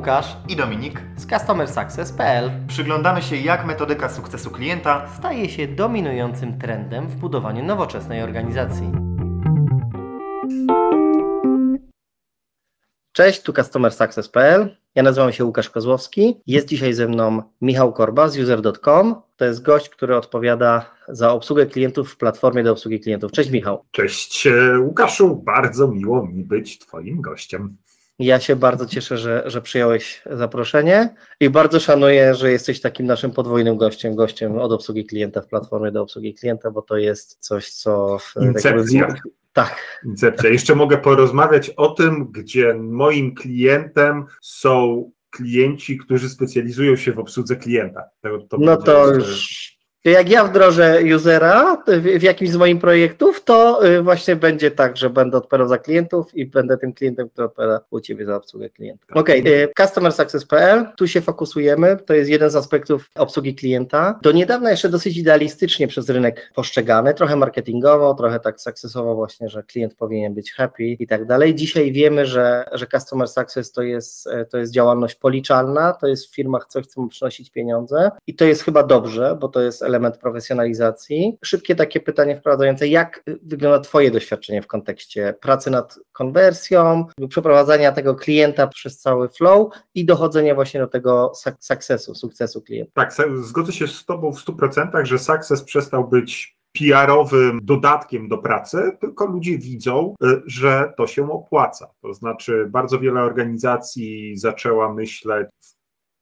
Łukasz i Dominik z CustomerSuccess.pl. Przyglądamy się, jak metodyka sukcesu klienta staje się dominującym trendem w budowaniu nowoczesnej organizacji. Cześć, tu CustomerSuccess.pl. Ja nazywam się Łukasz Kozłowski. Jest dzisiaj ze mną Michał Korba z user.com. To jest gość, który odpowiada za obsługę klientów w platformie do obsługi klientów. Cześć Michał. Cześć Łukaszu, bardzo miło mi być Twoim gościem. Ja się bardzo cieszę, że, że przyjąłeś zaproszenie i bardzo szanuję, że jesteś takim naszym podwójnym gościem, gościem od obsługi klienta w platformie do obsługi klienta, bo to jest coś, co... W, Incepcja. Tak. Incepcja. Jeszcze mogę porozmawiać o tym, gdzie moim klientem są klienci, którzy specjalizują się w obsłudze klienta. To, to no to już jak ja wdrożę usera w jakimś z moich projektów, to y, właśnie będzie tak, że będę odpowiadał za klientów i będę tym klientem, który odpowiada u Ciebie za obsługę klienta. Okej, okay, customersuccess.pl, tu się fokusujemy, to jest jeden z aspektów obsługi klienta. Do niedawna jeszcze dosyć idealistycznie przez rynek postrzegany, trochę marketingowo, trochę tak successowo właśnie, że klient powinien być happy i tak dalej. Dzisiaj wiemy, że, że customer success to jest, to jest działalność policzalna, to jest w firmach coś, co ma przynosić pieniądze i to jest chyba dobrze, bo to jest element profesjonalizacji. Szybkie takie pytanie wprowadzające, jak wygląda Twoje doświadczenie w kontekście pracy nad konwersją, przeprowadzania tego klienta przez cały flow i dochodzenia właśnie do tego sukcesu, sukcesu klienta? Tak, zgodzę się z Tobą w 100%, że sukces przestał być PR-owym dodatkiem do pracy, tylko ludzie widzą, y, że to się opłaca. To znaczy, bardzo wiele organizacji zaczęła myśleć w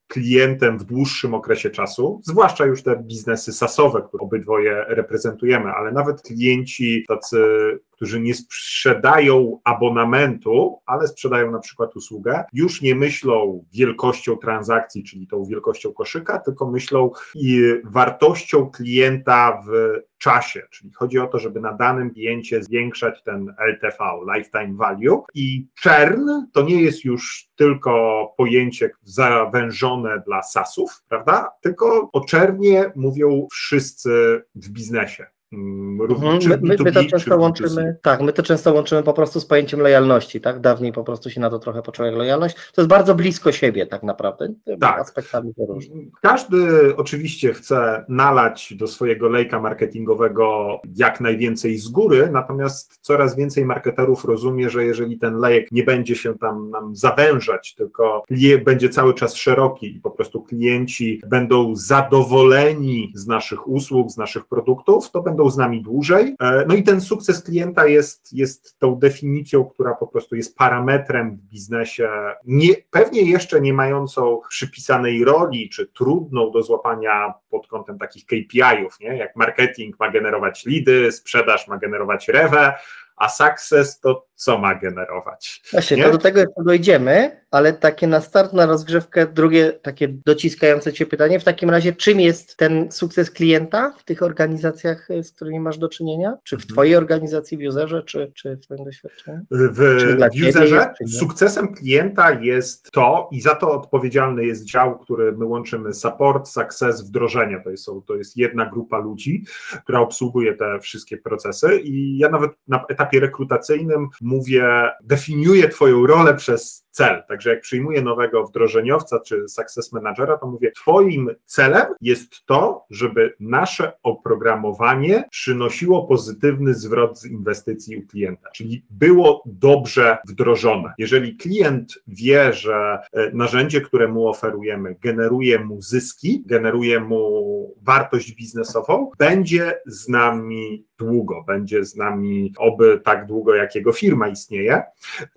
klientem w dłuższym okresie czasu, zwłaszcza już te biznesy sasowe, które obydwoje reprezentujemy, ale nawet klienci tacy, którzy nie sprzedają abonamentu, ale sprzedają na przykład usługę, już nie myślą wielkością transakcji, czyli tą wielkością koszyka, tylko myślą i wartością klienta w czasie, czyli chodzi o to, żeby na danym kliencie zwiększać ten LTV, lifetime value i churn to nie jest już tylko pojęcie zawężone dla SaaSów, prawda? Tylko o czernie mówią wszyscy w biznesie. Mm, mhm, my, my, my, to często łączymy, tak, my to często łączymy po prostu z pojęciem lojalności, tak? Dawniej po prostu się na to trochę poczuło jak lojalność. To jest bardzo blisko siebie tak naprawdę, tak. aspektami Każdy oczywiście chce nalać do swojego lejka marketingowego jak najwięcej z góry, natomiast coraz więcej marketerów rozumie, że jeżeli ten lejek nie będzie się tam nam zawężać, tylko będzie cały czas szeroki i po prostu klienci będą zadowoleni z naszych usług, z naszych produktów, to będą będą z nami dłużej. E, no i ten sukces klienta jest, jest tą definicją, która po prostu jest parametrem w biznesie, nie, pewnie jeszcze nie mającą przypisanej roli, czy trudną do złapania pod kątem takich KPI-ów, nie? jak marketing ma generować lidy, sprzedaż ma generować rewę, a success to co ma generować. Właśnie, nie? to do tego jeszcze dojdziemy, ale takie na start, na rozgrzewkę, drugie takie dociskające Cię pytanie, w takim razie czym jest ten sukces klienta w tych organizacjach, z którymi masz do czynienia? Czy w mhm. Twojej organizacji, w userze, czy, czy w Twoim doświadczeniu? W, w userze jest, sukcesem klienta jest to i za to odpowiedzialny jest dział, który my łączymy support, success, wdrożenie. To jest, to jest jedna grupa ludzi, która obsługuje te wszystkie procesy i ja nawet na etapie rekrutacyjnym mówię, definiuję Twoją rolę przez cel. Także jak przyjmuję nowego wdrożeniowca czy success managera, to mówię, Twoim celem jest to, żeby nasze oprogramowanie przynosiło pozytywny zwrot z inwestycji u klienta, czyli było dobrze wdrożone. Jeżeli klient wie, że e, narzędzie, które mu oferujemy, generuje mu zyski, generuje mu wartość biznesową, będzie z nami długo, będzie z nami oby tak długo, jak jego firma istnieje.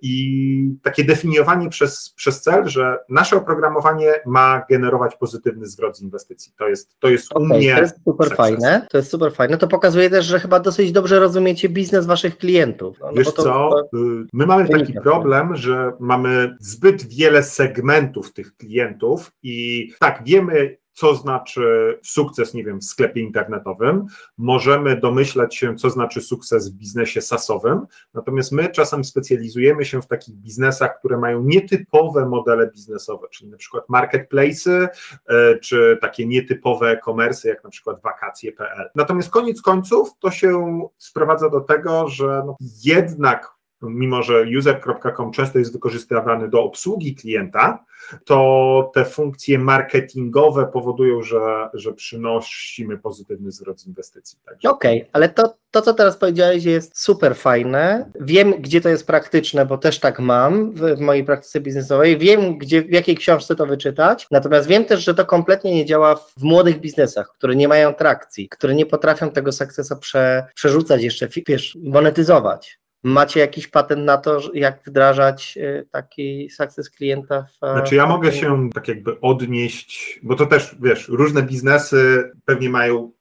I takie definiowanie przez, przez cel, że nasze oprogramowanie ma generować pozytywny zwrot z inwestycji. To jest, to jest okay, u mnie. To jest super sukces. fajne. To jest super fajne. To pokazuje też, że chyba dosyć dobrze rozumiecie biznes waszych klientów. No, no Wiesz to, co? Y, my mamy taki problem, że mamy zbyt wiele segmentów tych klientów i tak, wiemy, co znaczy sukces, nie wiem, w sklepie internetowym, możemy domyślać się, co znaczy sukces w biznesie sasowym, natomiast my czasem specjalizujemy się w takich biznesach, które mają nietypowe modele biznesowe, czyli na przykład marketplace'y, e, czy takie nietypowe e-commerce, jak na przykład wakacje.pl. Natomiast koniec końców to się sprowadza do tego, że no jednak mimo że user.com często jest wykorzystywany do obsługi klienta, to te funkcje marketingowe powodują, że, że przynosimy pozytywny zwrot z inwestycji. Okej, okay, ale to, to, co teraz powiedziałeś, jest super fajne. Wiem, gdzie to jest praktyczne, bo też tak mam w, w mojej praktyce biznesowej. Wiem, gdzie, w jakiej książce to wyczytać. Natomiast wiem też, że to kompletnie nie działa w młodych biznesach, które nie mają trakcji, które nie potrafią tego sukcesu prze, przerzucać jeszcze, wiesz, monetyzować. Macie jakiś patent na to, jak wdrażać y, taki sukces klienta w. Znaczy, ja mogę się tak jakby odnieść, bo to też wiesz, różne biznesy pewnie mają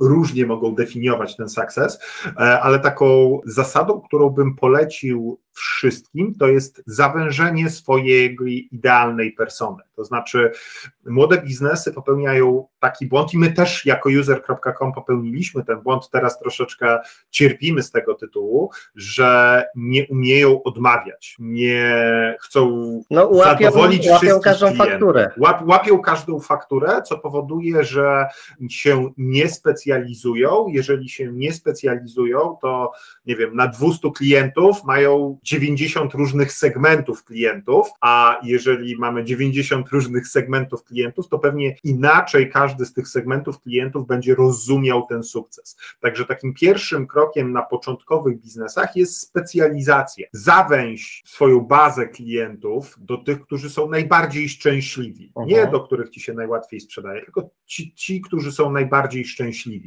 różnie mogą definiować ten sukces, e, ale taką zasadą, którą bym polecił wszystkim, to jest zawężenie swojej idealnej persony. To znaczy, młode biznesy popełniają taki błąd i my też jako user.com popełniliśmy ten błąd, teraz troszeczkę cierpimy z tego tytułu, że nie umieją odmawiać, nie chcą no, łapią, zadowolić łapią wszystkich każdą klientów. fakturę. Łap, łapią każdą fakturę, co powoduje, że się nie specjalizują. Jeżeli się nie specjalizują, to nie wiem, na 200 klientów mają 90 różnych segmentów klientów, a jeżeli mamy 90 różnych segmentów klientów, to pewnie inaczej każdy z tych segmentów klientów będzie rozumiał ten sukces. Także takim pierwszym krokiem na początkowych biznesach jest specjalizacja. Zawęź swoją bazę klientów do tych, którzy są najbardziej szczęśliwi. Nie do których ci się najłatwiej sprzedaje, tylko ci, ci, którzy są najbardziej szczęśliwi.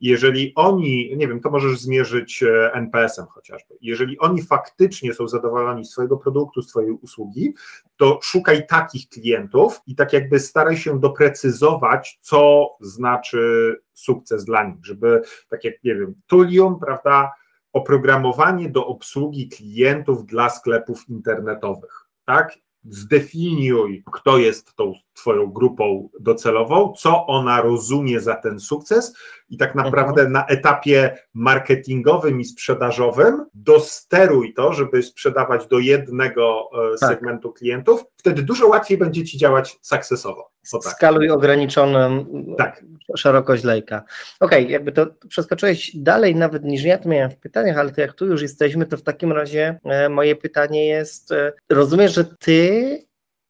Jeżeli oni, nie wiem, to możesz zmierzyć e, NPS-em chociażby. Jeżeli oni faktycznie są zadowoleni z swojego produktu, z twojej usługi, to szukaj takich klientów i tak jakby staraj się doprecyzować, co znaczy sukces dla nich, żeby tak jak, nie wiem, Tulium, prawda, oprogramowanie do obsługi klientów dla sklepów internetowych, tak? zdefiniuj, kto jest tą Twoją grupą docelową, co ona rozumie za ten sukces, i tak naprawdę mhm. na etapie marketingowym i sprzedażowym dosteruj to, żeby sprzedawać do jednego e, tak. segmentu klientów. Wtedy dużo łatwiej będzie Ci działać sukcesowo. Tak. Skaluj ograniczoną tak. szerokość lejka. Okej, okay, jakby to przeskoczyłeś dalej nawet niż ja to miałem w pytaniach, ale to jak tu już jesteśmy, to w takim razie e, moje pytanie jest, e, rozumiesz, że ty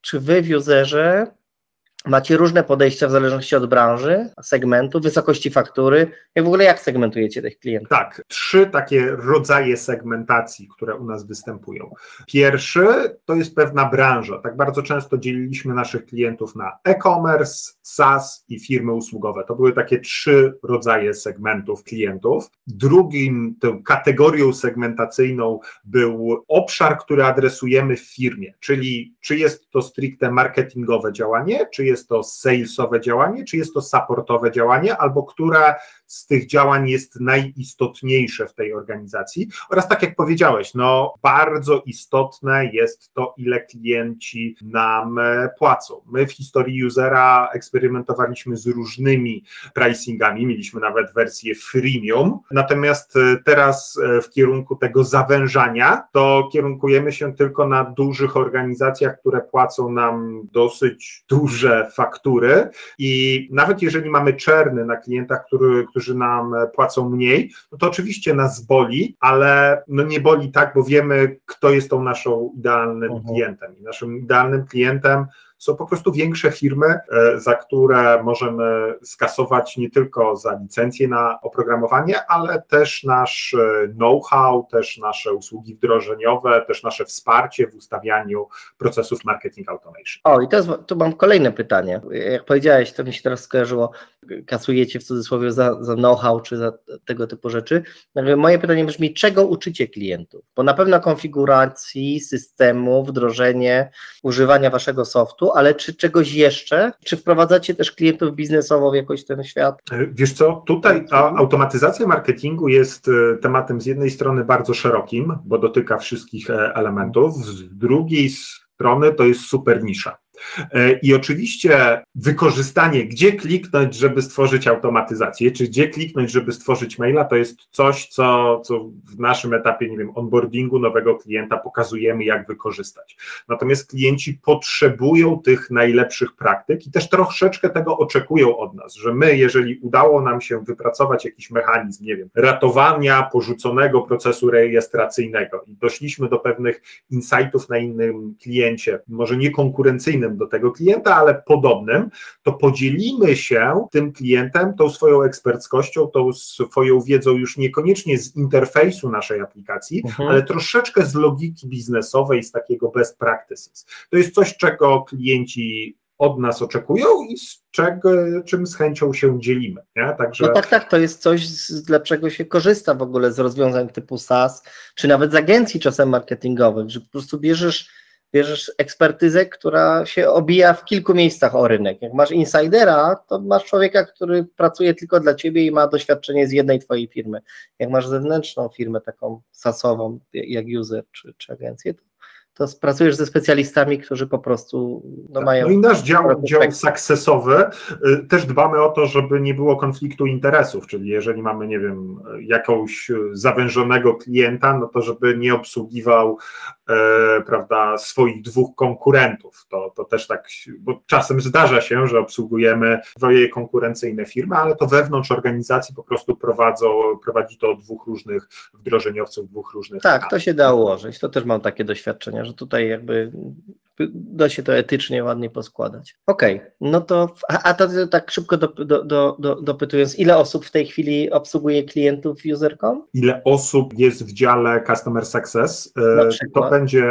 czy wy w userze Macie różne podejścia w zależności od branży, segmentu, wysokości faktury. Jak w ogóle jak segmentujecie tych klientów? Tak, trzy takie rodzaje segmentacji, które u nas występują. Pierwszy to jest pewna branża. Tak bardzo często dzieliliśmy naszych klientów na e-commerce, SaaS i firmy usługowe. To były takie trzy rodzaje segmentów klientów. Drugim tą kategorią segmentacyjną był obszar, który adresujemy w firmie, czyli czy jest to stricte marketingowe działanie, czy jest to salesowe działanie, czy jest to supportowe działanie, albo które z tych działań jest najistotniejsze w tej organizacji. Oraz tak jak powiedziałeś, no bardzo istotne jest to, ile klienci nam e, płacą. My w historii usera eksperymentowaliśmy z różnymi pricingami, mieliśmy nawet wersję freemium, natomiast e, teraz e, w kierunku tego zawężania, to kierunkujemy się tylko na dużych organizacjach, które płacą nam dosyć duże faktury i nawet jeżeli mamy czerny na klientach, który, którzy nam płacą mniej, no to oczywiście nas boli, ale no nie boli tak, bo wiemy, kto jest tą naszą idealnym mhm. klientem. I naszym idealnym klientem są po prostu większe firmy, e, za które możemy skasować nie tylko za licencję na oprogramowanie, ale też nasz e, know-how, też nasze usługi wdrożeniowe, też nasze wsparcie w ustawianiu procesów marketing automation. O, i teraz tu mam kolejne pytanie. Jak powiedziałeś, to mi się teraz skojarzyło, kasujecie w cudzysłowie za, za know-how czy za tego typu rzeczy. Moje pytanie brzmi, czego uczycie klientów? Bo na pewno konfiguracji systemu, wdrożenie, używania waszego softu, ale czy czegoś jeszcze? Czy wprowadzacie też klientów biznesowo w jakoś ten świat? E, wiesz co, tutaj automatyzacja marketingu jest e, tematem z jednej strony bardzo szerokim, bo dotyka wszystkich e, elementów, z drugiej strony to jest super nisza. E, I oczywiście wykorzystanie, gdzie kliknąć, żeby stworzyć automatyzację, czy gdzie kliknąć, żeby stworzyć maila, to jest coś, co, co w naszym etapie, nie wiem, onboardingu nowego klienta pokazujemy, jak wykorzystać. Natomiast klienci potrzebują tych najlepszych praktyk i też troszeczkę tego oczekują od nas, że my, jeżeli udało nam się wypracować jakiś mechanizm, nie wiem, ratowania porzuconego procesu rejestracyjnego i doszliśmy do pewnych insightów na innym kliencie, może nie konkurencyjnym do tego klienta, ale podobnym, to podzielimy się tym klientem tą swoją eksperckością, tą swoją wiedzą już niekoniecznie z interfejsu naszej aplikacji, mhm. ale troszeczkę z logiki biznesowej, z takiego best practices. To jest coś, czego klienci od nas oczekują i z czego, czym z chęcią się dzielimy. Nie? Także... No tak, tak, to jest coś, dla czego się korzysta w ogóle z rozwiązań typu SaaS, czy nawet z agencji czasem marketingowych, że po prostu bierzesz, bierzesz ekspertyzę, która się obija w kilku miejscach o rynek. Jak masz insidera, to masz człowieka, który pracuje tylko dla ciebie i ma doświadczenie z jednej twojej firmy. Jak masz zewnętrzną firmę, taką SaaSową, jak user czy, czy agencję, to to pracujesz ze specjalistami, którzy po prostu no, tak. mają. No i nasz dział, dział successowy y, też dbamy o to, żeby nie było konfliktu interesów, czyli jeżeli mamy, nie wiem, jakąś zawężonego klienta, no to żeby nie obsługiwał e, prawda, swoich dwóch konkurentów. To, to też tak, bo czasem zdarza się, że obsługujemy dwoje konkurencyjne firmy, ale to wewnątrz organizacji po prostu prowadzą, prowadzi to dwóch różnych wdrożeniowców, dwóch różnych. Tak, to się da ułożyć. To też mam takie doświadczenia, że tutaj jakby da się to etycznie ładnie poskładać. Okej, okay, no to, a, a to tak szybko do, do, do, do, dopytując, ile osób w tej chwili obsługuje klientów user.com? Ile osób jest w dziale Customer Success? E, to będzie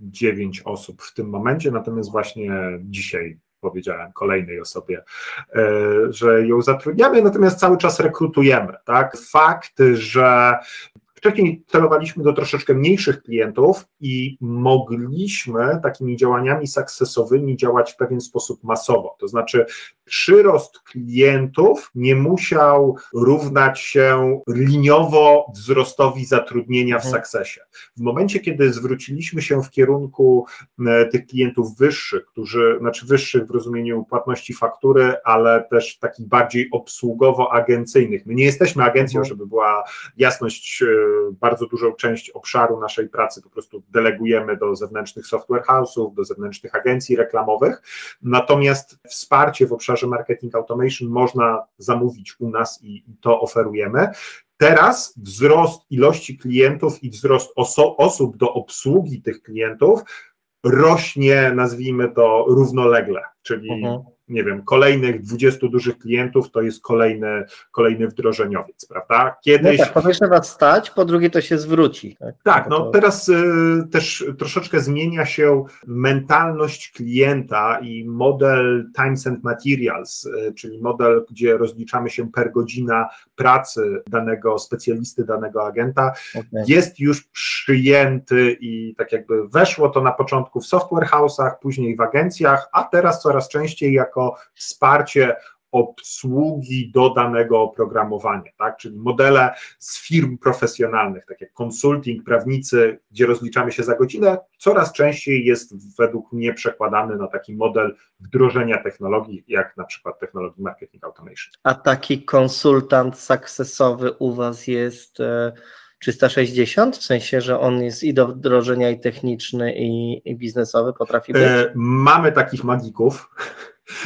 9 osób w tym momencie, natomiast właśnie dzisiaj powiedziałem kolejnej osobie, e, że ją zatrudniamy, natomiast cały czas rekrutujemy. Tak? Fakt, że Wcześniej celowaliśmy do troszeczkę mniejszych klientów i mogliśmy takimi działaniami sukcesowymi działać w pewien sposób masowo. To znaczy, przyrost klientów nie musiał równać się liniowo wzrostowi zatrudnienia w mhm. Successie. W momencie, kiedy zwróciliśmy się w kierunku e, tych klientów wyższych, którzy, znaczy wyższych w rozumieniu płatności faktury, ale też takich bardziej obsługowo-agencyjnych. My nie jesteśmy agencją, mhm. żeby była jasność, e, bardzo dużą część obszaru naszej pracy po prostu delegujemy do zewnętrznych software house'ów, do zewnętrznych agencji reklamowych, natomiast wsparcie w obszarze marketing automation można zamówić u nas i to oferujemy. Teraz wzrost ilości klientów i wzrost oso osób do obsługi tych klientów rośnie, nazwijmy to, równolegle, czyli mhm nie wiem, kolejnych 20 dużych klientów to jest kolejny, kolejny wdrożeniowiec, prawda? Kiedyś... No tak, po pierwsze was stać, po drugie to się zwróci. Tak, tak no to... teraz y, też troszeczkę zmienia się mentalność klienta i model Times and Materials, y, czyli model, gdzie rozliczamy się per godzina pracy danego specjalisty, danego agenta, okay. jest już przyjęty i tak jakby weszło to na początku w software house'ach, później w agencjach, a teraz coraz częściej jako jako wsparcie obsługi do danego oprogramowania, tak? czyli modele z firm profesjonalnych, tak jak consulting, prawnicy, gdzie rozliczamy się za godzinę, coraz częściej jest według mnie przekładany na taki model wdrożenia technologii, jak na przykład technologii marketing automation. A taki konsultant sukcesowy u Was jest... E 360, w sensie, że on jest i do wdrożenia i techniczny, i, i biznesowy, potrafi być? E, mamy takich magików.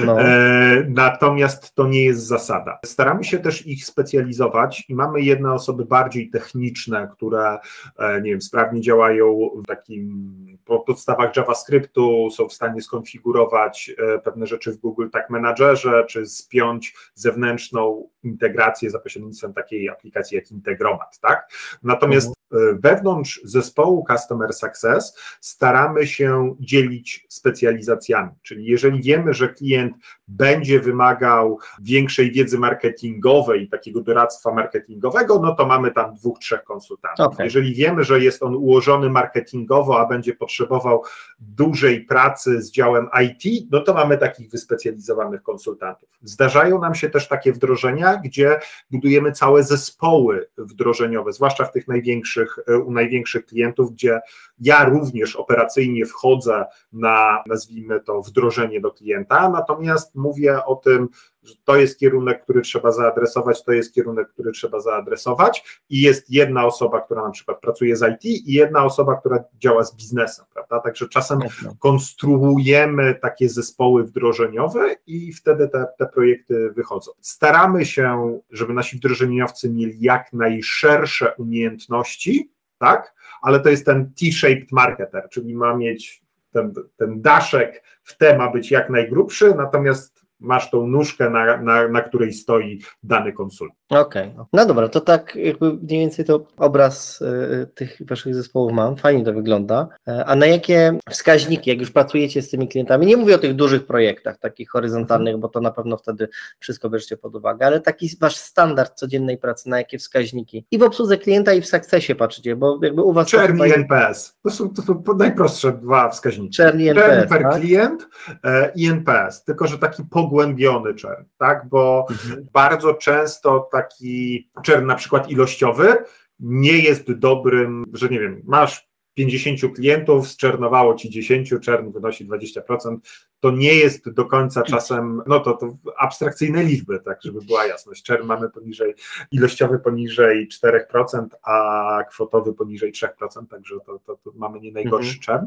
No. E, natomiast to nie jest zasada. Staramy się też ich specjalizować i mamy jedne osoby bardziej techniczne, które e, nie wiem, sprawnie działają w takim po podstawach JavaScriptu, są w stanie skonfigurować e, pewne rzeczy w Google Tag Managerze, czy spiąć zewnętrzną integrację za pośrednictwem takiej aplikacji jak Integromat, tak? Natomiast mhm. Wewnątrz zespołu Customer Success staramy się dzielić specjalizacjami, czyli jeżeli wiemy, że klient będzie wymagał większej wiedzy marketingowej, takiego doradztwa marketingowego, no to mamy tam dwóch, trzech konsultantów. Okay. Jeżeli wiemy, że jest on ułożony marketingowo, a będzie potrzebował dużej pracy z działem IT, no to mamy takich wyspecjalizowanych konsultantów. Zdarzają nam się też takie wdrożenia, gdzie budujemy całe zespoły wdrożeniowe, zwłaszcza w tych największych największych, u największych klientów, gdzie ja również operacyjnie wchodzę na, nazwijmy to, wdrożenie do klienta, natomiast mówię o tym, że to jest kierunek, który trzeba zaadresować, to jest kierunek, który trzeba zaadresować i jest jedna osoba, która na przykład pracuje z IT i jedna osoba, która działa z biznesem, prawda? Także czasem konstruujemy takie zespoły wdrożeniowe i wtedy te, te projekty wychodzą. Staramy się, żeby nasi wdrożeniowcy mieli jak najszersze umiejętności, tak? Ale to jest ten T-shaped marketer, czyli ma mieć ten, ten daszek w te ma być jak najgrubszy, natomiast masz tą nóżkę, na, na, na której stoi dany konsultant. Okej, okay. no dobra, to tak jakby mniej więcej to obraz y, tych waszych zespołów mam, fajnie to wygląda. Y, a na jakie wskaźniki, jak już pracujecie z tymi klientami, nie mówię o tych dużych projektach, takich horyzontalnych, bo to na pewno wtedy wszystko bierzecie pod uwagę, ale taki wasz standard codziennej pracy, na jakie wskaźniki i w obsłudze klienta i w sukcesie patrzycie, bo jakby u was... Czerń i NPS, to są, to są najprostsze dwa wskaźniki. Czerń i NPS, per tak? klient e, i NPS, tylko że taki pogłębiony czerń, tak, bo mhm. bardzo często tak taki czern na przykład ilościowy nie jest dobrym, że nie wiem, masz 50 klientów, zczernowało ci 10, czern wynosi 20%, to nie jest do końca czasem, no to, to abstrakcyjne liczby, tak, żeby była jasność. Czern mamy poniżej, ilościowy poniżej 4%, a kwotowy poniżej 3%, także to, to, to mamy nie najgorszy mhm. czern.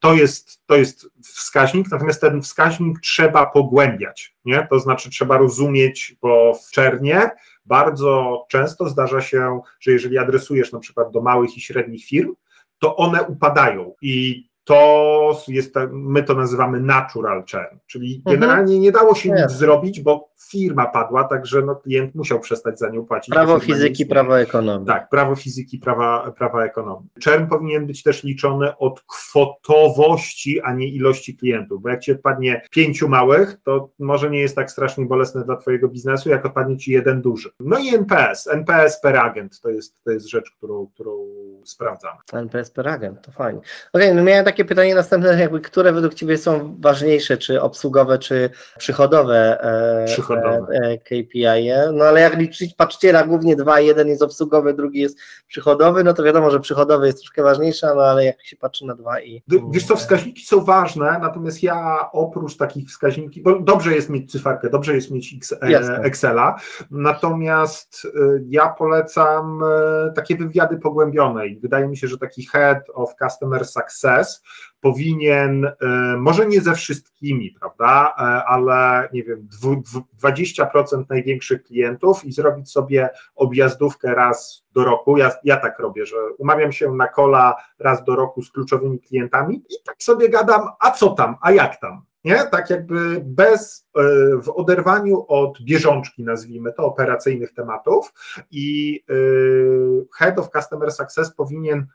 To jest, to jest wskaźnik, natomiast ten wskaźnik trzeba pogłębiać, nie? To znaczy trzeba rozumieć, bo w czernie bardzo często zdarza się, że jeżeli adresujesz na przykład do małych i średnich firm, to one upadają. I to jest, my to nazywamy natural churn, czyli mhm. generalnie nie dało się nic zrobić, bo firma padła, także no, klient musiał przestać za nią płacić. Prawo fizyki, prawo ekonomii. Tak, prawo fizyki, prawa, prawa ekonomii. Churn powinien być też liczony od kwotowości, a nie ilości klientów, bo jak ci odpadnie pięciu małych, to może nie jest tak strasznie bolesne dla twojego biznesu, jak odpadnie ci jeden duży. No i NPS, NPS per agent, to jest, to jest rzecz, którą, którą sprawdzamy. NPS per agent, to fajnie. Okej, okay, no miałem takie pytanie następne, jakby, które według Ciebie są ważniejsze, czy obsługowe, czy przychodowe, e, przychodowe. E, KPI? -e? No ale jak liczyć, patrzcie na głównie dwa, jeden jest obsługowy, drugi jest przychodowy, no to wiadomo, że przychodowy jest troszkę ważniejszy, no ale jak się patrzy na dwa i... Wiesz co, wskaźniki są ważne, natomiast ja oprócz takich wskaźników, bo dobrze jest mieć cyfarkę, dobrze jest mieć e, Excela, natomiast ja polecam takie wywiady pogłębione i wydaje mi się, że taki Head of Customer Success powinien, e, może nie ze wszystkimi, prawda, e, ale nie wiem, 20% największych klientów i zrobić sobie objazdówkę raz do roku. Ja, ja tak robię, że umawiam się na kola raz do roku z kluczowymi klientami i tak sobie gadam, a co tam, a jak tam. Nie? Tak jakby bez, e, w oderwaniu od bieżączki, nazwijmy to, operacyjnych tematów i Head of Customer Success powinien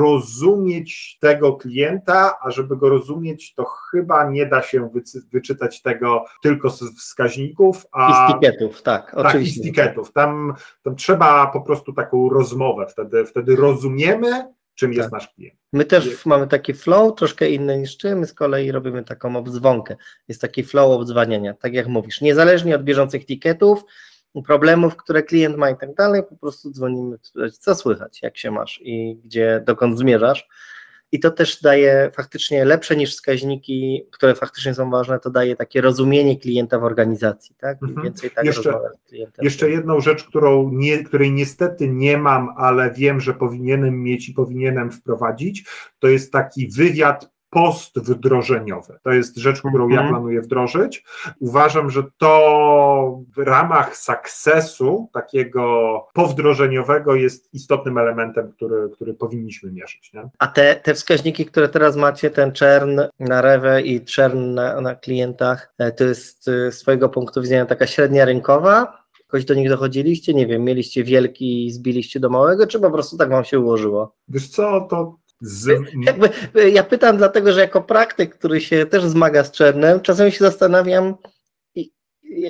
rozumieć tego klienta, a żeby go rozumieć, to chyba nie da się wyczytać tego tylko z wskaźników. A, I sticketów, tak, tak oczywiście. i sticketów. Tam, tam trzeba po prostu taką rozmowę, wtedy, wtedy rozumiemy, czym tak. jest nasz klient. My też mamy taki flow, troszkę inny niż ty, my z kolei robimy taką obdzwonkę. Jest taki flow obdzwaniania, tak jak mówisz, niezależnie od bieżących ticketów, problemów, które klient ma i tak dalej, po prostu dzwonimy, co słychać, jak się masz i gdzie, dokąd zmierzasz. I to też daje faktycznie lepsze niż wskaźniki, które faktycznie są ważne, to daje takie rozumienie klienta w organizacji, tak? Mhm. Więcej tak jeszcze, jeszcze jedną rzecz, którą nie, której niestety nie mam, ale wiem, że powinienem mieć i powinienem wprowadzić, to jest taki wywiad postwdrożeniowy. To jest rzecz, którą ja mhm. planuję wdrożyć. Uważam, że to w ramach sukcesu takiego powdrożeniowego jest istotnym elementem, który, który powinniśmy mierzyć. Nie? A te, te wskaźniki, które teraz macie, ten czern na rewę i czern na, na klientach, e, to jest e, z Twojego punktu widzenia taka średnia rynkowa? Jakoś do nich dochodziliście? Nie wiem, mieliście wielki i zbiliście do małego, czy po prostu tak Wam się ułożyło? Wiesz co, to z... Jakby, ja pytam dlatego, że jako praktyk, który się też zmaga z czernem, czasem się zastanawiam,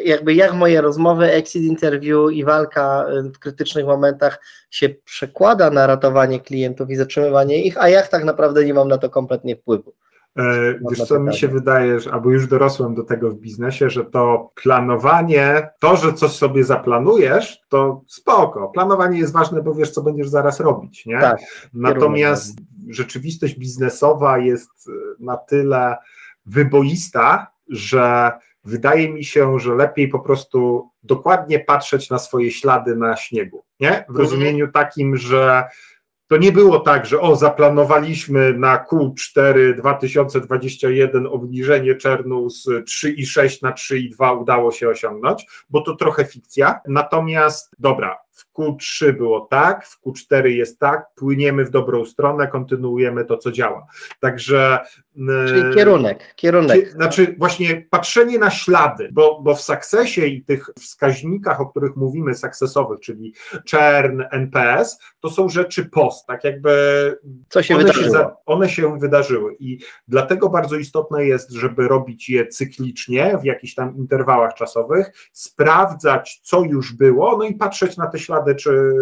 jakby jak moje rozmowy, exit interview i walka y, w krytycznych momentach się przekłada na ratowanie klientów i zatrzymywanie ich, a jak tak naprawdę nie mam na to kompletnie wpływu. E, wiesz co, mi się wydaje, że, albo już dorosłem do tego w biznesie, że to planowanie, to, że coś sobie zaplanujesz, to spoko. Planowanie jest ważne, bo wiesz, co będziesz zaraz robić, nie? Tak, Natomiast rzeczywistość biznesowa jest e, na tyle wyboista, że wydaje mi się, że lepiej po prostu dokładnie patrzeć na swoje ślady na śniegu, nie? W mhm. rozumieniu takim, że to nie było tak, że o, zaplanowaliśmy na Q4 2021 obniżenie czernu z 3,6 na 3,2 udało się osiągnąć, bo to trochę fikcja. Natomiast dobra, Q3 było tak, w Q4 jest tak, płyniemy w dobrą stronę, kontynuujemy to, co działa. Także. Czyli kierunek, kierunek. Znaczy, właśnie patrzenie na ślady, bo, bo w sukcesie i tych wskaźnikach, o których mówimy, sukcesowych, czyli czern, NPS, to są rzeczy post, tak jakby. Co się one wydarzyło? Się, one się wydarzyły i dlatego bardzo istotne jest, żeby robić je cyklicznie, w jakichś tam interwałach czasowych, sprawdzać, co już było, no i patrzeć na te ślady, czy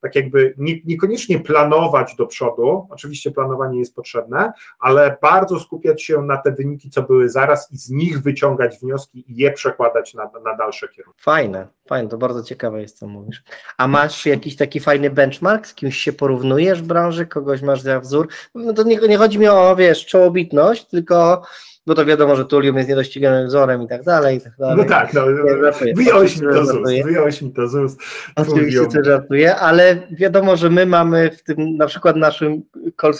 tak jakby nie, niekoniecznie planować do przodu, oczywiście planowanie jest potrzebne, ale bardzo skupiać się na te wyniki, co były zaraz i z nich wyciągać wnioski i je przekładać na, na dalsze kierunki. Fajne, fajne, to bardzo ciekawe jest, co mówisz. A masz jakiś taki fajny benchmark, z kimś się porównujesz w branży, kogoś masz za wzór? No to nie, nie chodzi mi o, wiesz, czołobitność, tylko bo to wiadomo, że Tulium jest niedościganym wzorem i tak dalej, i tak dalej. No tak, no, wyjąłeś mi to z ust, wyjąłeś mi to z ust. Oczywiście to żartuję, ale wiadomo, że my mamy w tym na przykład naszym call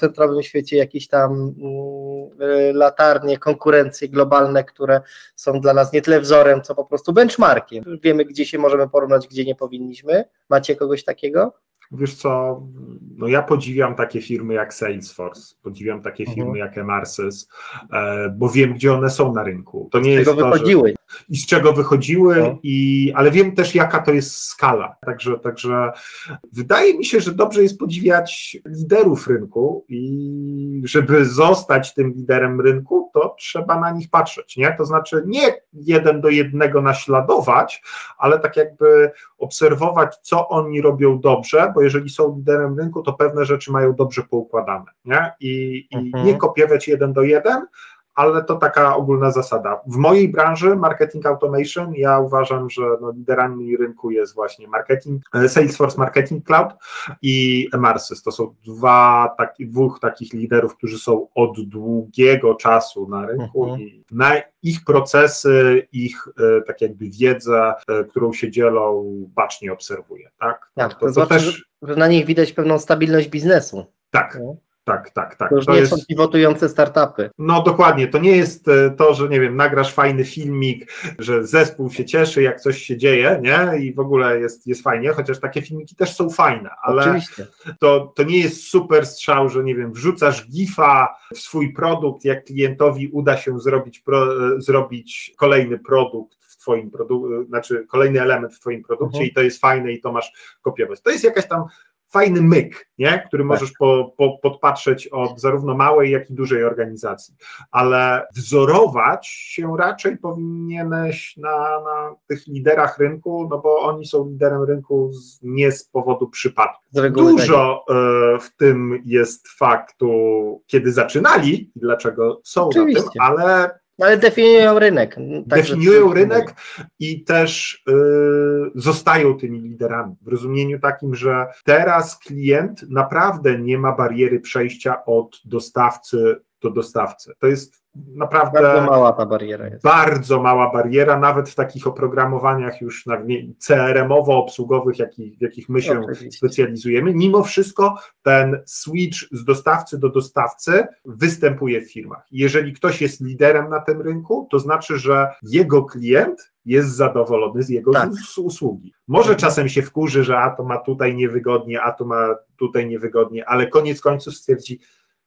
świecie jakieś tam mm, latarnie, konkurencje globalne, które są dla nas nie tyle wzorem, co po prostu benchmarkiem. Wiemy, gdzie się możemy porównać, gdzie nie powinniśmy. Macie kogoś takiego? Wiesz co, no ja podziwiam takie firmy jak Salesforce, podziwiam takie mhm. firmy jak Emarsys, e, bo wiem, gdzie one są na rynku. To nie z jest czego to, wychodziły. Że, I z czego wychodziły, no. i, ale wiem też, jaka to jest skala. Także, także wydaje mi się, że dobrze jest podziwiać liderów rynku i żeby zostać tym liderem rynku, to trzeba na nich patrzeć. Nie? To znaczy nie jeden do jednego naśladować, ale tak jakby obserwować, co oni robią dobrze, bo jeżeli są liderem rynku, to pewne rzeczy mają dobrze poukładane nie? I, i mhm. nie kopiować jeden do jeden, ale to taka ogólna zasada. W mojej branży marketing automation ja uważam, że no, liderami rynku jest właśnie marketing, e, Salesforce Marketing Cloud i Emarsys. To są dwa, taki, dwóch takich liderów, którzy są od długiego czasu na rynku mhm. i na ich procesy, ich e, tak jakby wiedzę, e, którą się dzielą, bacznie obserwuję. Tak, tak to, to, to znaczy, też... że na nich widać pewną stabilność biznesu. Tak, no tak, tak, tak. To już to nie jest... są pivotujące startupy. No dokładnie, to nie jest e, to, że nie wiem, nagrasz fajny filmik, że zespół się cieszy, jak coś się dzieje, nie? I w ogóle jest, jest fajnie, chociaż takie filmiki też są fajne, ale Oczywiście. To, to nie jest super strzał, że nie wiem, wrzucasz gifa w swój produkt, jak klientowi uda się zrobić, pro, e, zrobić kolejny produkt w twoim produkcie, znaczy kolejny element w twoim produkcie mhm. i to jest fajne i to masz kopiować. To jest jakaś tam fajny myk, nie? który tak. możesz po, po, podpatrzeć od zarówno małej, jak i dużej organizacji. Ale wzorować się raczej powinieneś na, na tych liderach rynku, no bo oni są liderem rynku z, nie z powodu przypadku. Dużo e, w tym jest faktu, kiedy zaczynali i dlaczego są Oczywiście. na tym, ale ale definiują rynek. Tak definiują rynek i też y, zostają tymi liderami. W rozumieniu takim, że teraz klient naprawdę nie ma bariery przejścia od dostawcy do dostawcy. To jest naprawdę. Bardzo mała ta bariera jest. Bardzo mała bariera, nawet w takich oprogramowaniach już CRM-owo-obsługowych, jakich, w jakich my się Oczywiście. specjalizujemy. Mimo wszystko ten switch z dostawcy do dostawcy występuje w firmach. Jeżeli ktoś jest liderem na tym rynku, to znaczy, że jego klient jest zadowolony z jego tak. usługi. Może czasem się wkurzy, że a to ma tutaj niewygodnie, a to ma tutaj niewygodnie, ale koniec końców stwierdzi,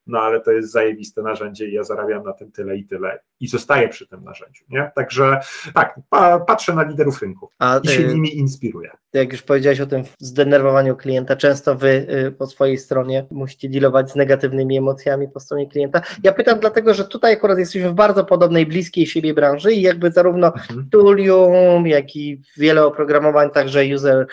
no ale to jest zajebiste narzędzie i ja zarabiam na tym tyle i tyle i zostaję przy tym narzędziu, nie? Także tak, pa, patrzę na liderów rynku A, i się y, nimi inspiruję. Jak już powiedziałeś o tym zdenerwowaniu klienta, często wy y, po swojej stronie musicie dealować z negatywnymi emocjami po stronie klienta. Ja pytam dlatego, że tutaj akurat jesteśmy w bardzo podobnej, bliskiej siebie branży i jakby zarówno mhm. Tulium, jak i wiele oprogramowań, także user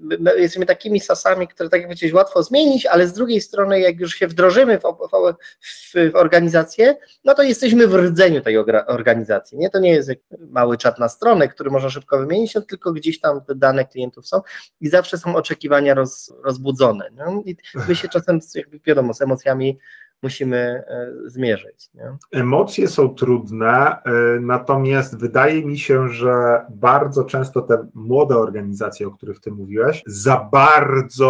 My jesteśmy takimi sasami, które tak jak łatwo zmienić, ale z drugiej strony jak już się wdrożymy w, w, w, w organizację, no to jesteśmy w rdzeniu tej organizacji. Nie? To nie jest mały czat na stronę, który można szybko wymienić, no, tylko gdzieś tam te dane klientów są i zawsze są oczekiwania roz, rozbudzone. No? I my się czasem, jakby wiadomo, z emocjami musimy e, zmierzyć. Nie? Emocje są trudne, e, natomiast wydaje mi się, że bardzo często te młode organizacje, o których ty mówiłeś, za bardzo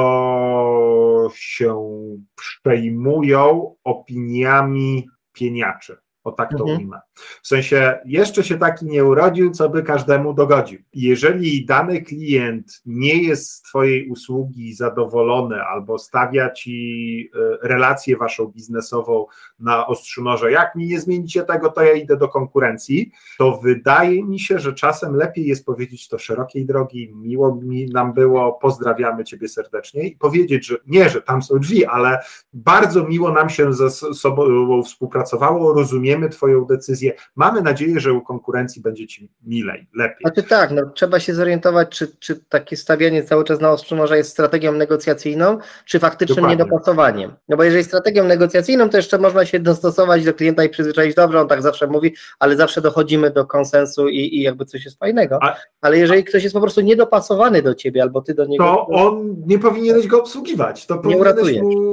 się przejmują opiniami pieniaczy o tak to mhm. ujmę. W sensie, jeszcze się taki nie urodził, co by każdemu dogodził. Jeżeli dany klient nie jest z Twojej usługi zadowolony albo stawia Ci e, relację Waszą biznesową na ostrzu noża, jak mi nie zmienicie tego, to ja idę do konkurencji, to wydaje mi się, że czasem lepiej jest powiedzieć to szerokiej drogi, miło mi nam było, pozdrawiamy Ciebie serdecznie i powiedzieć, że nie, że tam są drzwi, ale bardzo miło nam się ze sobą współpracowało, rozumiemy Twoją decyzję, mamy nadzieję, że u konkurencji będzie Ci milej, lepiej. Znaczy tak, no, trzeba się zorientować, czy, czy takie stawianie cały czas na ostrzu jest strategią negocjacyjną, czy faktycznym Dokładnie. niedopasowaniem. No bo jeżeli strategią negocjacyjną, to jeszcze można się dostosować do klienta i przyzwyczaić, dobrze, on tak zawsze mówi, ale zawsze dochodzimy do konsensu i, i jakby coś jest fajnego. A, ale jeżeli ktoś jest po prostu niedopasowany do ciebie albo ty do niego. To on nie powinieneś go obsługiwać. To nie uratuje. Mu,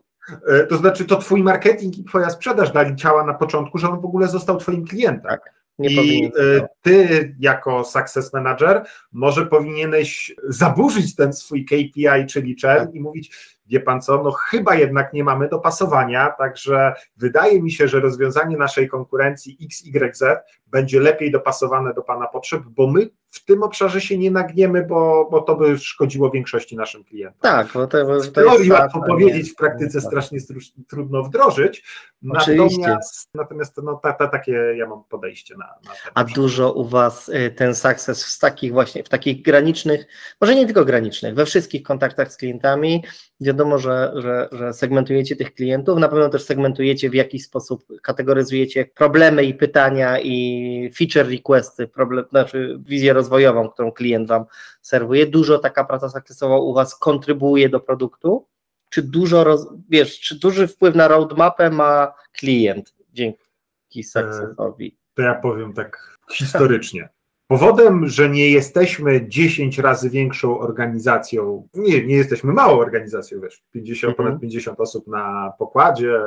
to znaczy, to twój marketing i twoja sprzedaż dali ciała na początku, że on w ogóle został twoim klientem. Tak. Nie I e, ty, jako success manager, może powinieneś zaburzyć ten swój KPI, czyli churn tak. i mówić, wie pan co, no chyba jednak nie mamy dopasowania, także wydaje mi się, że rozwiązanie naszej konkurencji XYZ będzie lepiej dopasowane do pana potrzeb, bo my w tym obszarze się nie nagniemy, bo, bo to by szkodziło większości naszym klientom. Tak, bo to, bo to w teorii łatwo powiedzieć, w praktyce strasznie trudno wdrożyć, Oczywiście. natomiast, natomiast no, ta, ta, takie ja mam podejście na, na A dużo u Was y, ten sukces w takich właśnie, w takich granicznych, może nie tylko granicznych, we wszystkich kontaktach z klientami, wiadomo, że, że, że segmentujecie tych klientów, na pewno też segmentujecie w jakiś sposób, kategoryzujecie problemy i pytania i feature requesty, problem, znaczy wizję rozwojową, którą klient Wam serwuje. Dużo taka praca zakresowa u Was kontrybuuje do produktu? Czy dużo, roz, wiesz, czy duży wpływ na roadmapę ma klient dzięki successowi? To ja powiem tak historycznie. Powodem, że nie jesteśmy 10 razy większą organizacją, nie, nie jesteśmy małą organizacją, wiesz, 50, mhm. ponad 50 osób na pokładzie,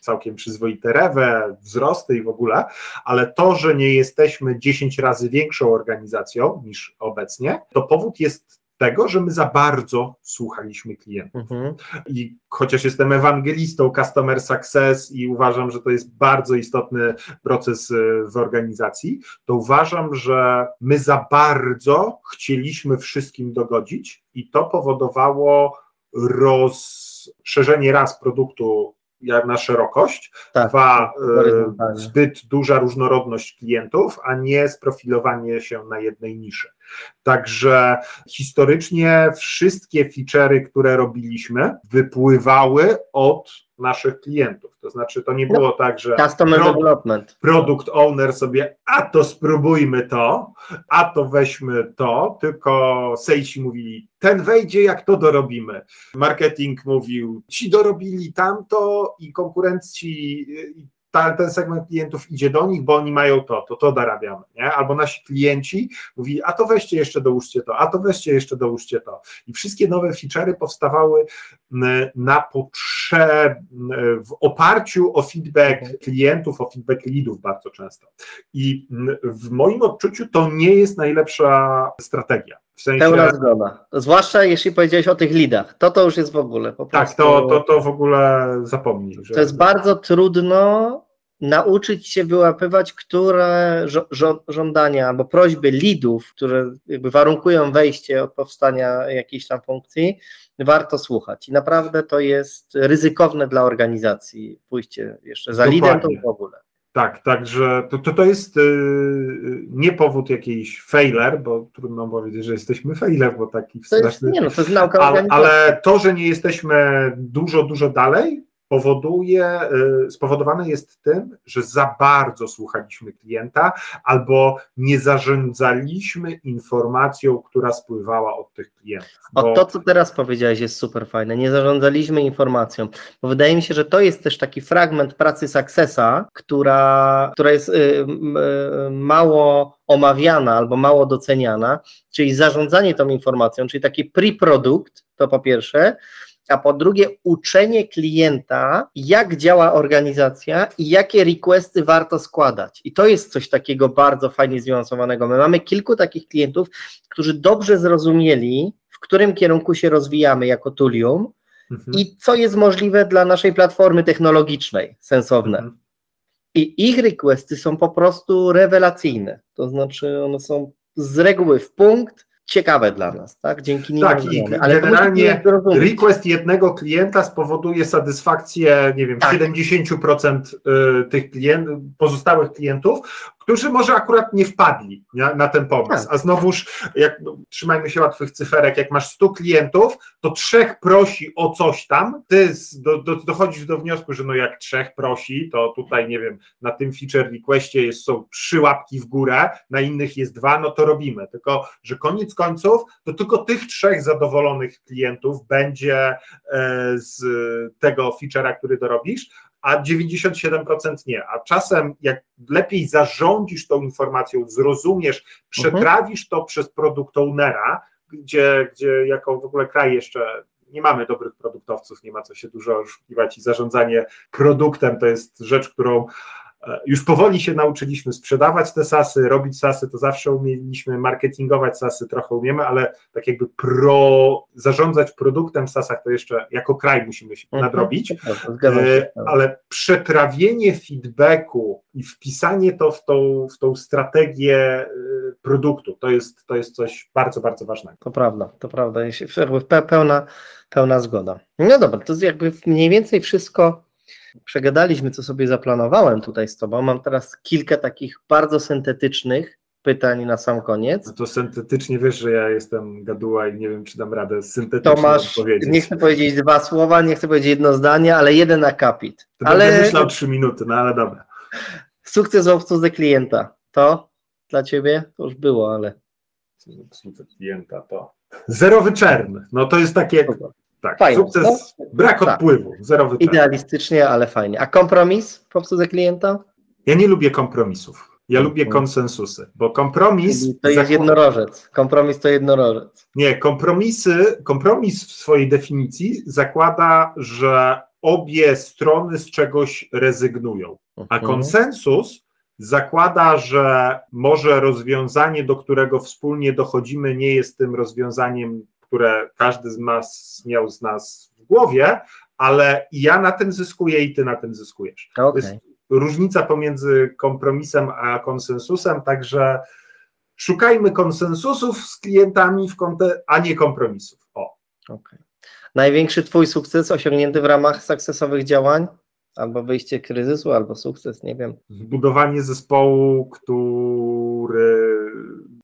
całkiem przyzwoite rewe, wzrosty i w ogóle, ale to, że nie jesteśmy 10 razy większą organizacją niż obecnie, to powód jest tego, że my za bardzo słuchaliśmy klientów. Mhm. I chociaż jestem ewangelistą customer success i uważam, że to jest bardzo istotny proces y, w organizacji, to uważam, że my za bardzo chcieliśmy wszystkim dogodzić i to powodowało rozszerzenie raz produktu na szerokość, tak, dwa, tak, y, zbyt duża różnorodność klientów, a nie sprofilowanie się na jednej niszy. Także historycznie wszystkie feature'y, które robiliśmy, wypływały od naszych klientów. To znaczy, to nie no, było tak, że customer product, development. product owner sobie, a to spróbujmy to, a to weźmy to, tylko sejci mówili, ten wejdzie, jak to dorobimy. Marketing mówił, ci dorobili tamto i konkurencji ten segment klientów idzie do nich, bo oni mają to, to to dorabiamy, nie? Albo nasi klienci mówi, a to weźcie jeszcze dołóżcie to, a to weźcie jeszcze dołóżcie to. I wszystkie nowe feature'y powstawały na potrzeb, w oparciu o feedback mhm. klientów, o feedback leadów bardzo często. I w moim odczuciu to nie jest najlepsza strategia. W sensie... Pełna zgoda. Zwłaszcza jeśli powiedziałeś o tych lidach. To to już jest w ogóle. Po tak, prostu... to, to, to w ogóle zapomnij. Że... To jest bardzo trudno nauczyć się wyłapywać, które żądania albo prośby lidów, które jakby warunkują wejście od powstania jakiejś tam funkcji, warto słuchać. I naprawdę to jest ryzykowne dla organizacji pójście jeszcze za Dokładnie. lidem to w ogóle. Tak, także to, to, to jest yy, nie powód jakiejś failer, bo trudno powiedzieć, że jesteśmy failer, bo taki to straszny. Jest, nie no, to jest nauka ale, ale to, że nie jesteśmy dużo, dużo dalej, powoduje, y, spowodowane jest tym, że za bardzo słuchaliśmy klienta albo nie zarządzaliśmy informacją, która spływała od tych klientów. Bo... O to, co teraz powiedziałeś, jest super fajne. Nie zarządzaliśmy informacją, bo wydaje mi się, że to jest też taki fragment pracy Successa, która, która jest y, y, mało omawiana albo mało doceniana, czyli zarządzanie tą informacją, czyli taki pre-produkt, to po pierwsze, a po drugie uczenie klienta, jak działa organizacja i jakie requesty warto składać. I to jest coś takiego bardzo fajnie zniuansowanego. My mamy kilku takich klientów, którzy dobrze zrozumieli, w którym kierunku się rozwijamy jako Tulium mhm. i co jest możliwe dla naszej platformy technologicznej, sensowne. Mhm. I ich requesty są po prostu rewelacyjne. To znaczy, one są z reguły w punkt, ciekawe dla nas, tak? Dzięki nim. Tak, i ale generalnie request jednego klienta spowoduje satysfakcję, nie wiem, tak. 70% y, tych klient, pozostałych klientów, którzy może akurat nie wpadli nie, na ten pomysł. Tak. A znowuż, jak no, trzymajmy się łatwych cyferek, jak masz 100 klientów, to trzech prosi o coś tam, ty do, do, dochodzisz do wniosku, że no jak trzech prosi, to tutaj nie wiem, na tym feature requestie jest, są trzy łapki w górę, na innych jest dwa, no to robimy. Tylko, że koniec końców, to tylko tych trzech zadowolonych klientów będzie e, z tego feature'a, który dorobisz, a 97% nie. A czasem, jak lepiej zarządzisz tą informacją, zrozumiesz, przetrawisz mhm. to przez produkt ownera, gdzie, gdzie jako w ogóle kraj jeszcze nie mamy dobrych produktowców, nie ma co się dużo oszukiwać i zarządzanie produktem to jest rzecz, którą już powoli się nauczyliśmy sprzedawać te sasy, robić sasy, to zawsze umieliśmy, marketingować sasy trochę umiemy, ale tak jakby pro, zarządzać produktem w sasach to jeszcze jako kraj musimy się mhm. nadrobić, e, ale przetrawienie feedbacku i wpisanie to w tą, w tą strategię e, produktu, to jest, to jest coś bardzo, bardzo ważnego. To prawda, to prawda, pełna, pełna zgoda. No dobra, to jest jakby mniej więcej wszystko przegadaliśmy, co sobie zaplanowałem tutaj z Tobą. Mam teraz kilka takich bardzo syntetycznych pytań na sam koniec. No to syntetycznie wiesz, że ja jestem gaduła i nie wiem, czy dam radę syntetycznie to masz, odpowiedzieć. Nie chcę powiedzieć dwa słowa, nie chcę powiedzieć jedno zdanie, ale jeden akapit. To ale... będę myślał trzy minuty, no ale dobra. Sukces w obsłudze klienta. To dla Ciebie? To już było, ale... Sukces klienta to... Zerowy czern. No to jest takie... Tak, fajnie, sukces, no? brak tak. odpływu, zerowy czas. Idealistycznie, ale fajnie. A kompromis w obsłudze klienta? Ja nie lubię kompromisów. Ja lubię mhm. konsensusy, bo kompromis. Czyli to jest jednorożec. Kompromis to jednorożec. Nie, kompromisy, kompromis w swojej definicji zakłada, że obie strony z czegoś rezygnują. A mhm. konsensus zakłada, że może rozwiązanie, do którego wspólnie dochodzimy, nie jest tym rozwiązaniem które każdy z nas miał z nas w głowie, ale ja na tym zyskuję i ty na tym zyskujesz. Okay. To jest różnica pomiędzy kompromisem a konsensusem, także szukajmy konsensusów z klientami, w konte, a nie kompromisów. O. Okay. Największy Twój sukces osiągnięty w ramach sukcesowych działań? Albo wyjście kryzysu, albo sukces, nie wiem. Zbudowanie zespołu, który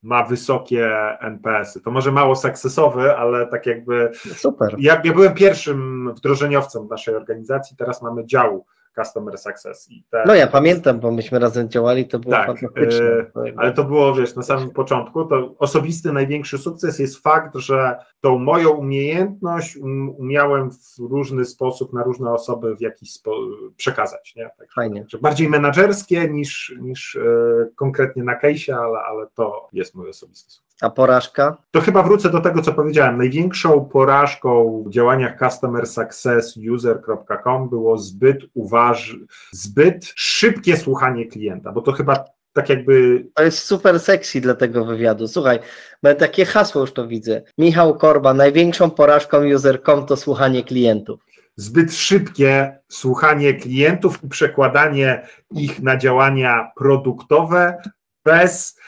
ma wysokie NPS-y. To może mało sukcesowy, ale tak jakby. Super. Ja, ja byłem pierwszym wdrożeniowcem naszej organizacji, teraz mamy dział Customer Success. I te, no ja pamiętam, bo myśmy razem działali, to było tak, fantastyczne. Yy, ale to było, wiesz, na samym początku, to osobisty największy sukces jest fakt, że tą moją umiejętność um, umiałem w różny sposób na różne osoby w jakiś sposób przekazać. Nie? Tak, Fajnie. bardziej menedżerskie niż, niż yy, konkretnie na case'ie, ale, ale to jest mój osobisty sukces. A porażka? To chyba wrócę do tego, co powiedziałem. Największą porażką w działaniach Customer Success User.com było zbyt uważ, zbyt szybkie słuchanie klienta, bo to chyba tak jakby. To jest super sexy dla tego wywiadu. Słuchaj, mamy takie hasło już to widzę. Michał Korba, największą porażką user.com to słuchanie klientów. Zbyt szybkie słuchanie klientów i przekładanie ich na działania produktowe bez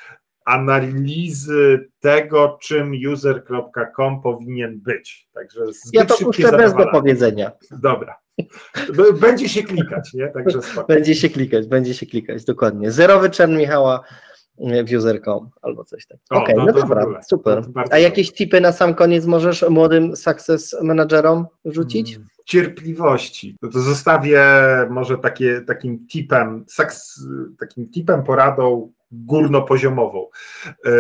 analizy tego, czym user.com powinien być. Także ja to puszczę bez dopowiedzenia. Dobra. Będzie się klikać, nie? Także spoko. Będzie się klikać, będzie się klikać, dokładnie. Zerowy czern Michała w user.com albo coś takiego. Okej, okay, no, no dobra, super. A jakieś tipy na sam koniec możesz młodym success managerom rzucić? Hmm. cierpliwości. No to zostawię może takie, takim tipem, takim tipem poradą górnopoziomową. E,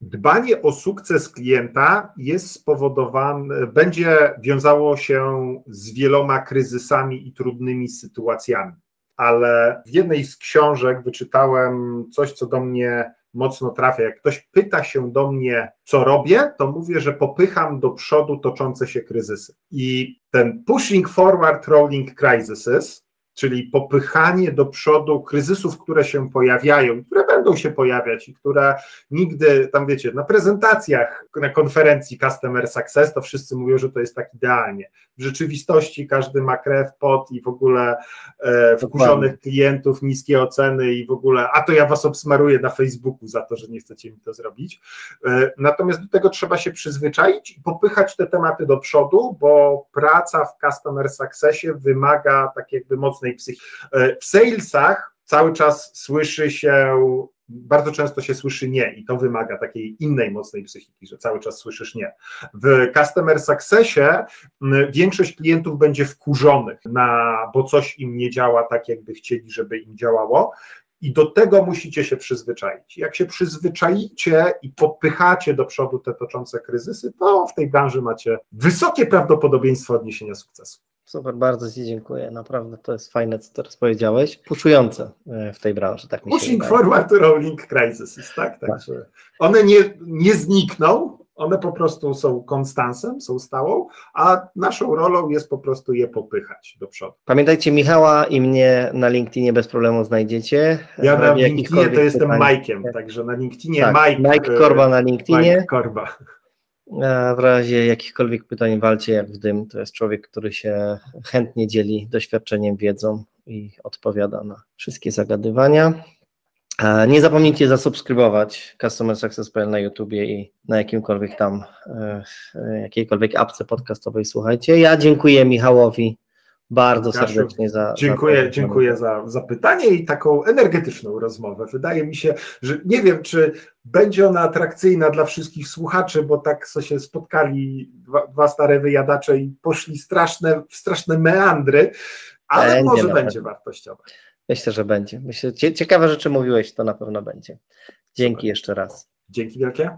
dbanie o sukces klienta jest spowodowane, będzie wiązało się z wieloma kryzysami i trudnymi sytuacjami. Ale w jednej z książek wyczytałem coś, co do mnie mocno trafia. Jak ktoś pyta się do mnie, co robię, to mówię, że popycham do przodu toczące się kryzysy. I ten pushing forward rolling crises czyli popychanie do przodu kryzysów, które się pojawiają, które będą się pojawiać i które nigdy, tam wiecie, na prezentacjach, na konferencji Customer Success, to wszyscy mówią, że to jest tak idealnie. W rzeczywistości każdy ma krew, pot i w ogóle e, wkurzonych klientów, niskie oceny i w ogóle, a to ja was obsmaruję na Facebooku za to, że nie chcecie mi to zrobić. E, natomiast do tego trzeba się przyzwyczaić i popychać te tematy do przodu, bo praca w Customer Successie wymaga tak jakby mocnej własnej psychiki. E, w salesach cały czas słyszy się, bardzo często się słyszy nie i to wymaga takiej innej mocnej psychiki, że cały czas słyszysz nie. W customer successie większość klientów będzie wkurzonych, na, bo coś im nie działa tak, jakby chcieli, żeby im działało. I do tego musicie się przyzwyczaić. Jak się przyzwyczaicie i popychacie do przodu te toczące kryzysy, to w tej branży macie wysokie prawdopodobieństwo odniesienia sukcesu. Super, bardzo Ci dziękuję. Naprawdę to jest fajne, co teraz powiedziałeś. Puszujące e, w tej branży, tak mi się Pushing forward rolling crisis, tak? Także tak. one nie, nie znikną, one po prostu są konstansem, są stałą, a naszą rolą jest po prostu je popychać do przodu. Pamiętajcie, Michała i mnie na LinkedInie bez problemu znajdziecie. Ja na LinkedInie to jestem Mike'iem, także na LinkedInie tak, Mike. Mike Korba na LinkedInie. Mike Korba. W razie jakichkolwiek pytań walcie jak w dym. To jest człowiek, który się chętnie dzieli doświadczeniem, wiedzą i odpowiada na wszystkie zagadywania. Nie zapomnijcie zasubskrybować Customer Success.pl na YouTubie i na jakimkolwiek tam, e, jakiejkolwiek apce podcastowej słuchajcie. Ja dziękuję Michałowi bardzo serdecznie za. Dziękuję, za dziękuję za, za pytanie i taką energetyczną rozmowę. Wydaje mi się, że nie wiem, czy będzie ona atrakcyjna dla wszystkich słuchaczy, bo tak co się spotkali dwa, dwa stare wyjadacze i poszli straszne, w straszne meandry, ale będzie może będzie wartościowa. Myślę, że będzie. Myślę, ciekawe rzeczy mówiłeś, to na pewno będzie. Dzięki Super. jeszcze raz. Dzięki wielkie.